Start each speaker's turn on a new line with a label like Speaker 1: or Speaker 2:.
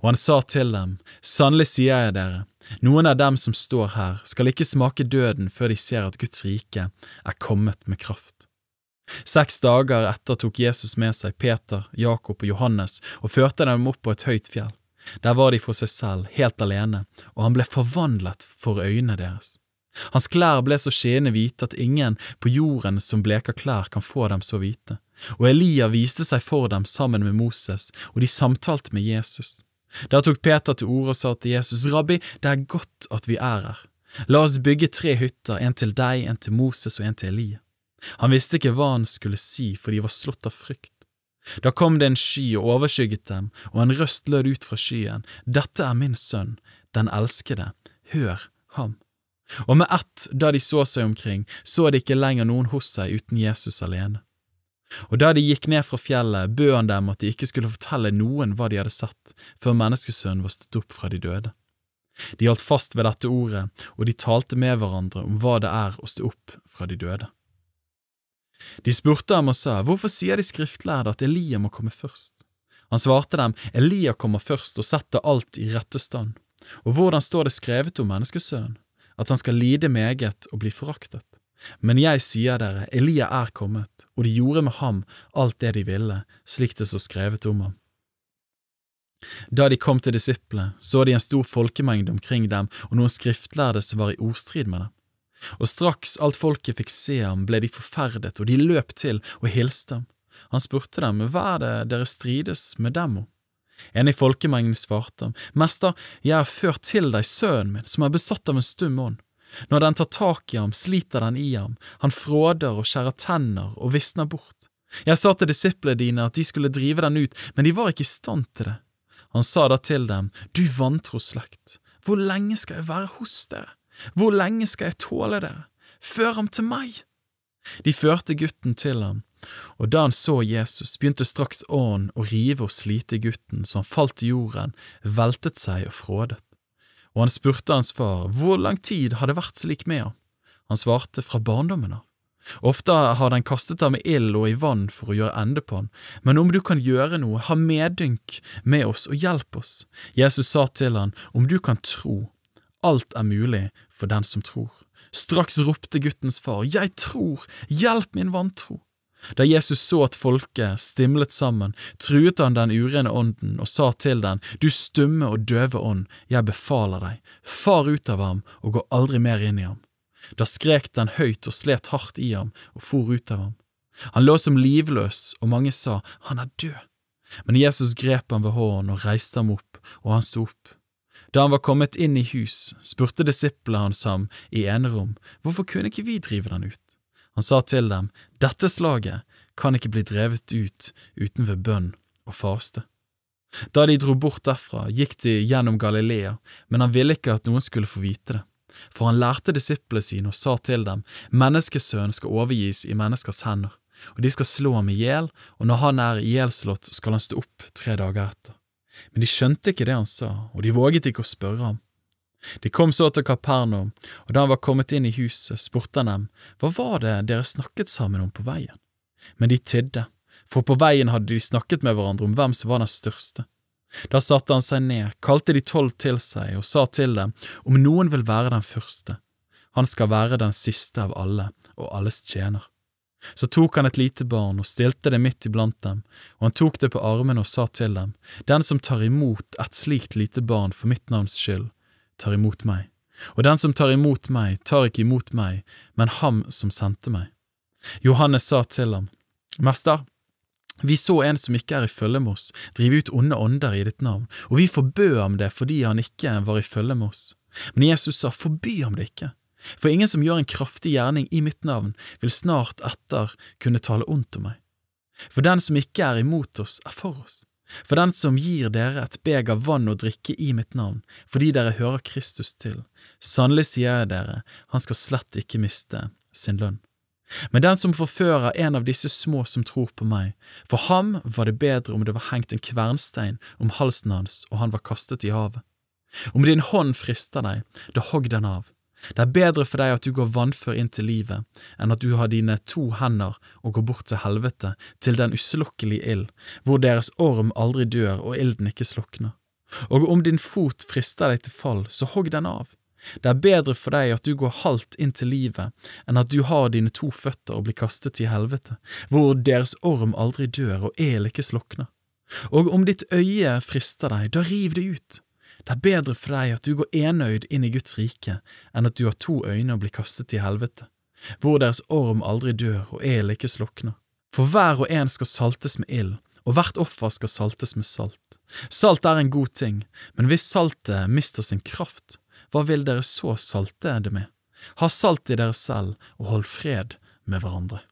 Speaker 1: Og han sa til dem, Sannelig sier jeg dere, noen av dem som står her, skal ikke smake døden før de ser at Guds rike er kommet med kraft. Seks dager etter tok Jesus med seg Peter, Jakob og Johannes og førte dem opp på et høyt fjell. Der var de for seg selv, helt alene, og han ble forvandlet for øynene deres. Hans klær ble så skinnende hvite at ingen på jorden som bleker klær kan få dem så hvite, og Elia viste seg for dem sammen med Moses, og de samtalte med Jesus. Da tok Peter til orde og sa til Jesus, Rabbi, det er godt at vi er her. La oss bygge tre hytter, en til deg, en til Moses og en til Elie. Han visste ikke hva han skulle si, for de var slått av frykt. Da kom det en sky og overskygget dem, og en røst lød ut fra skyen, Dette er min sønn, den elskede, hør ham. Og med ett, da de så seg omkring, så de ikke lenger noen hos seg uten Jesus alene. Og da de gikk ned fra fjellet, bød han dem at de ikke skulle fortelle noen hva de hadde sett, før menneskesønnen var stått opp fra de døde. De holdt fast ved dette ordet, og de talte med hverandre om hva det er å stå opp fra de døde. De spurte ham og sa, Hvorfor sier de skriftlærde at Elia må komme først? Han svarte dem, Elia kommer først og setter alt i rette stand. Og hvordan står det skrevet om menneskesønnen? At han skal lide meget og bli foraktet. Men jeg sier dere, Elia er kommet, og de gjorde med ham alt det de ville, slik det står skrevet om ham. Da de kom til disiplene, så de en stor folkemengde omkring dem og noen skriftlærde som var i ordstrid med dem. Og straks alt folket fikk se ham, ble de forferdet, og de løp til og hilste ham. Han spurte dem, hva er det dere strides med dem om? En i folkemengden svarte ham, Mester, jeg har ført til deg sønnen min, som er besatt av en stum ånd. Når den tar tak i ham, sliter den i ham, han fråder og skjærer tenner og visner bort. Jeg sa til disiplene dine at de skulle drive den ut, men de var ikke i stand til det. Han sa da til dem, Du vantro slekt, hvor lenge skal jeg være hos dere? Hvor lenge skal jeg tåle dere? Før ham til meg! De førte gutten til ham, og da han så Jesus, begynte straks ånden å rive og slite gutten så han falt i jorden, veltet seg og frådet og han spurte hans far hvor lang tid hadde vært slik med ham. Han svarte fra barndommen av. Ofte har han kastet ham i ild og i vann for å gjøre ende på han, men om du kan gjøre noe, ha medynk med oss og hjelp oss. Jesus sa til han, om du kan tro, alt er mulig for den som tror. Straks ropte guttens far, Jeg tror, hjelp min vantro. Da Jesus så at folket stimlet sammen, truet han den urene ånden og sa til den, Du stumme og døve ånd, jeg befaler deg, far ut av ham og gå aldri mer inn i ham. Da skrek den høyt og slet hardt i ham og for ut av ham. Han lå som livløs, og mange sa, Han er død. Men Jesus grep ham ved hånden og reiste ham opp, og han sto opp. Da han var kommet inn i hus, spurte disiplene hans ham i enerom, Hvorfor kunne ikke vi drive den ut? Han sa til dem, Dette slaget kan ikke bli drevet ut uten ved bønn og faste. Da de dro bort derfra, gikk de gjennom Galilea, men han ville ikke at noen skulle få vite det. For han lærte disiplene sine og sa til dem, Menneskesønnen skal overgis i menneskers hender, og de skal slå ham i hjel, og når han er ihjelslått, skal han stå opp tre dager etter. Men de skjønte ikke det han sa, og de våget ikke å spørre ham. De kom så til Kapernaum, og da han var kommet inn i huset, spurte han dem, hva var det dere snakket sammen om på veien? Men de tidde, for på veien hadde de snakket med hverandre om hvem som var den største. Da satte han seg ned, kalte de tolv til seg og sa til dem, om noen vil være den første, han skal være den siste av alle og alles tjener. Så tok han et lite barn og stilte det midt iblant dem, og han tok det på armene og sa til dem, Den som tar imot et slikt lite barn for mitt navns skyld, tar imot meg, og den som tar imot meg, tar ikke imot meg, men ham som sendte meg. Johannes sa til ham, Mester, vi så en som ikke er i følge med oss, drive ut onde ånder i ditt navn, og vi forbød ham det fordi han ikke var i følge med oss. Men Jesus sa, forby ham det ikke, for ingen som gjør en kraftig gjerning i mitt navn, vil snart etter kunne tale ondt om meg. For den som ikke er imot oss, er for oss. For den som gir dere et beger vann å drikke i mitt navn, fordi dere hører Kristus til, sannelig sier jeg dere, han skal slett ikke miste sin lønn. Men den som forfører en av disse små som tror på meg, for ham var det bedre om det var hengt en kvernstein om halsen hans og han var kastet i havet. Om din hånd frister deg, da hogg den av. Det er bedre for deg at du går vannfør inn til livet, enn at du har dine to hender og går bort til helvete, til den uslukkelige ild, hvor deres orm aldri dør og ilden ikke slukner. Og om din fot frister deg til fall, så hogg den av. Det er bedre for deg at du går halvt inn til livet, enn at du har dine to føtter og blir kastet til helvete, hvor deres orm aldri dør og el ikke slukner. Og om ditt øye frister deg, da riv det ut. Det er bedre for deg at du går enøyd inn i Guds rike, enn at du har to øyne og blir kastet i helvete, hvor deres orm aldri dør og el ikke slukner. For hver og en skal saltes med ild, og hvert offer skal saltes med salt. Salt er en god ting, men hvis saltet mister sin kraft, hva vil dere så salte det med? Ha salt i dere selv, og hold fred med hverandre.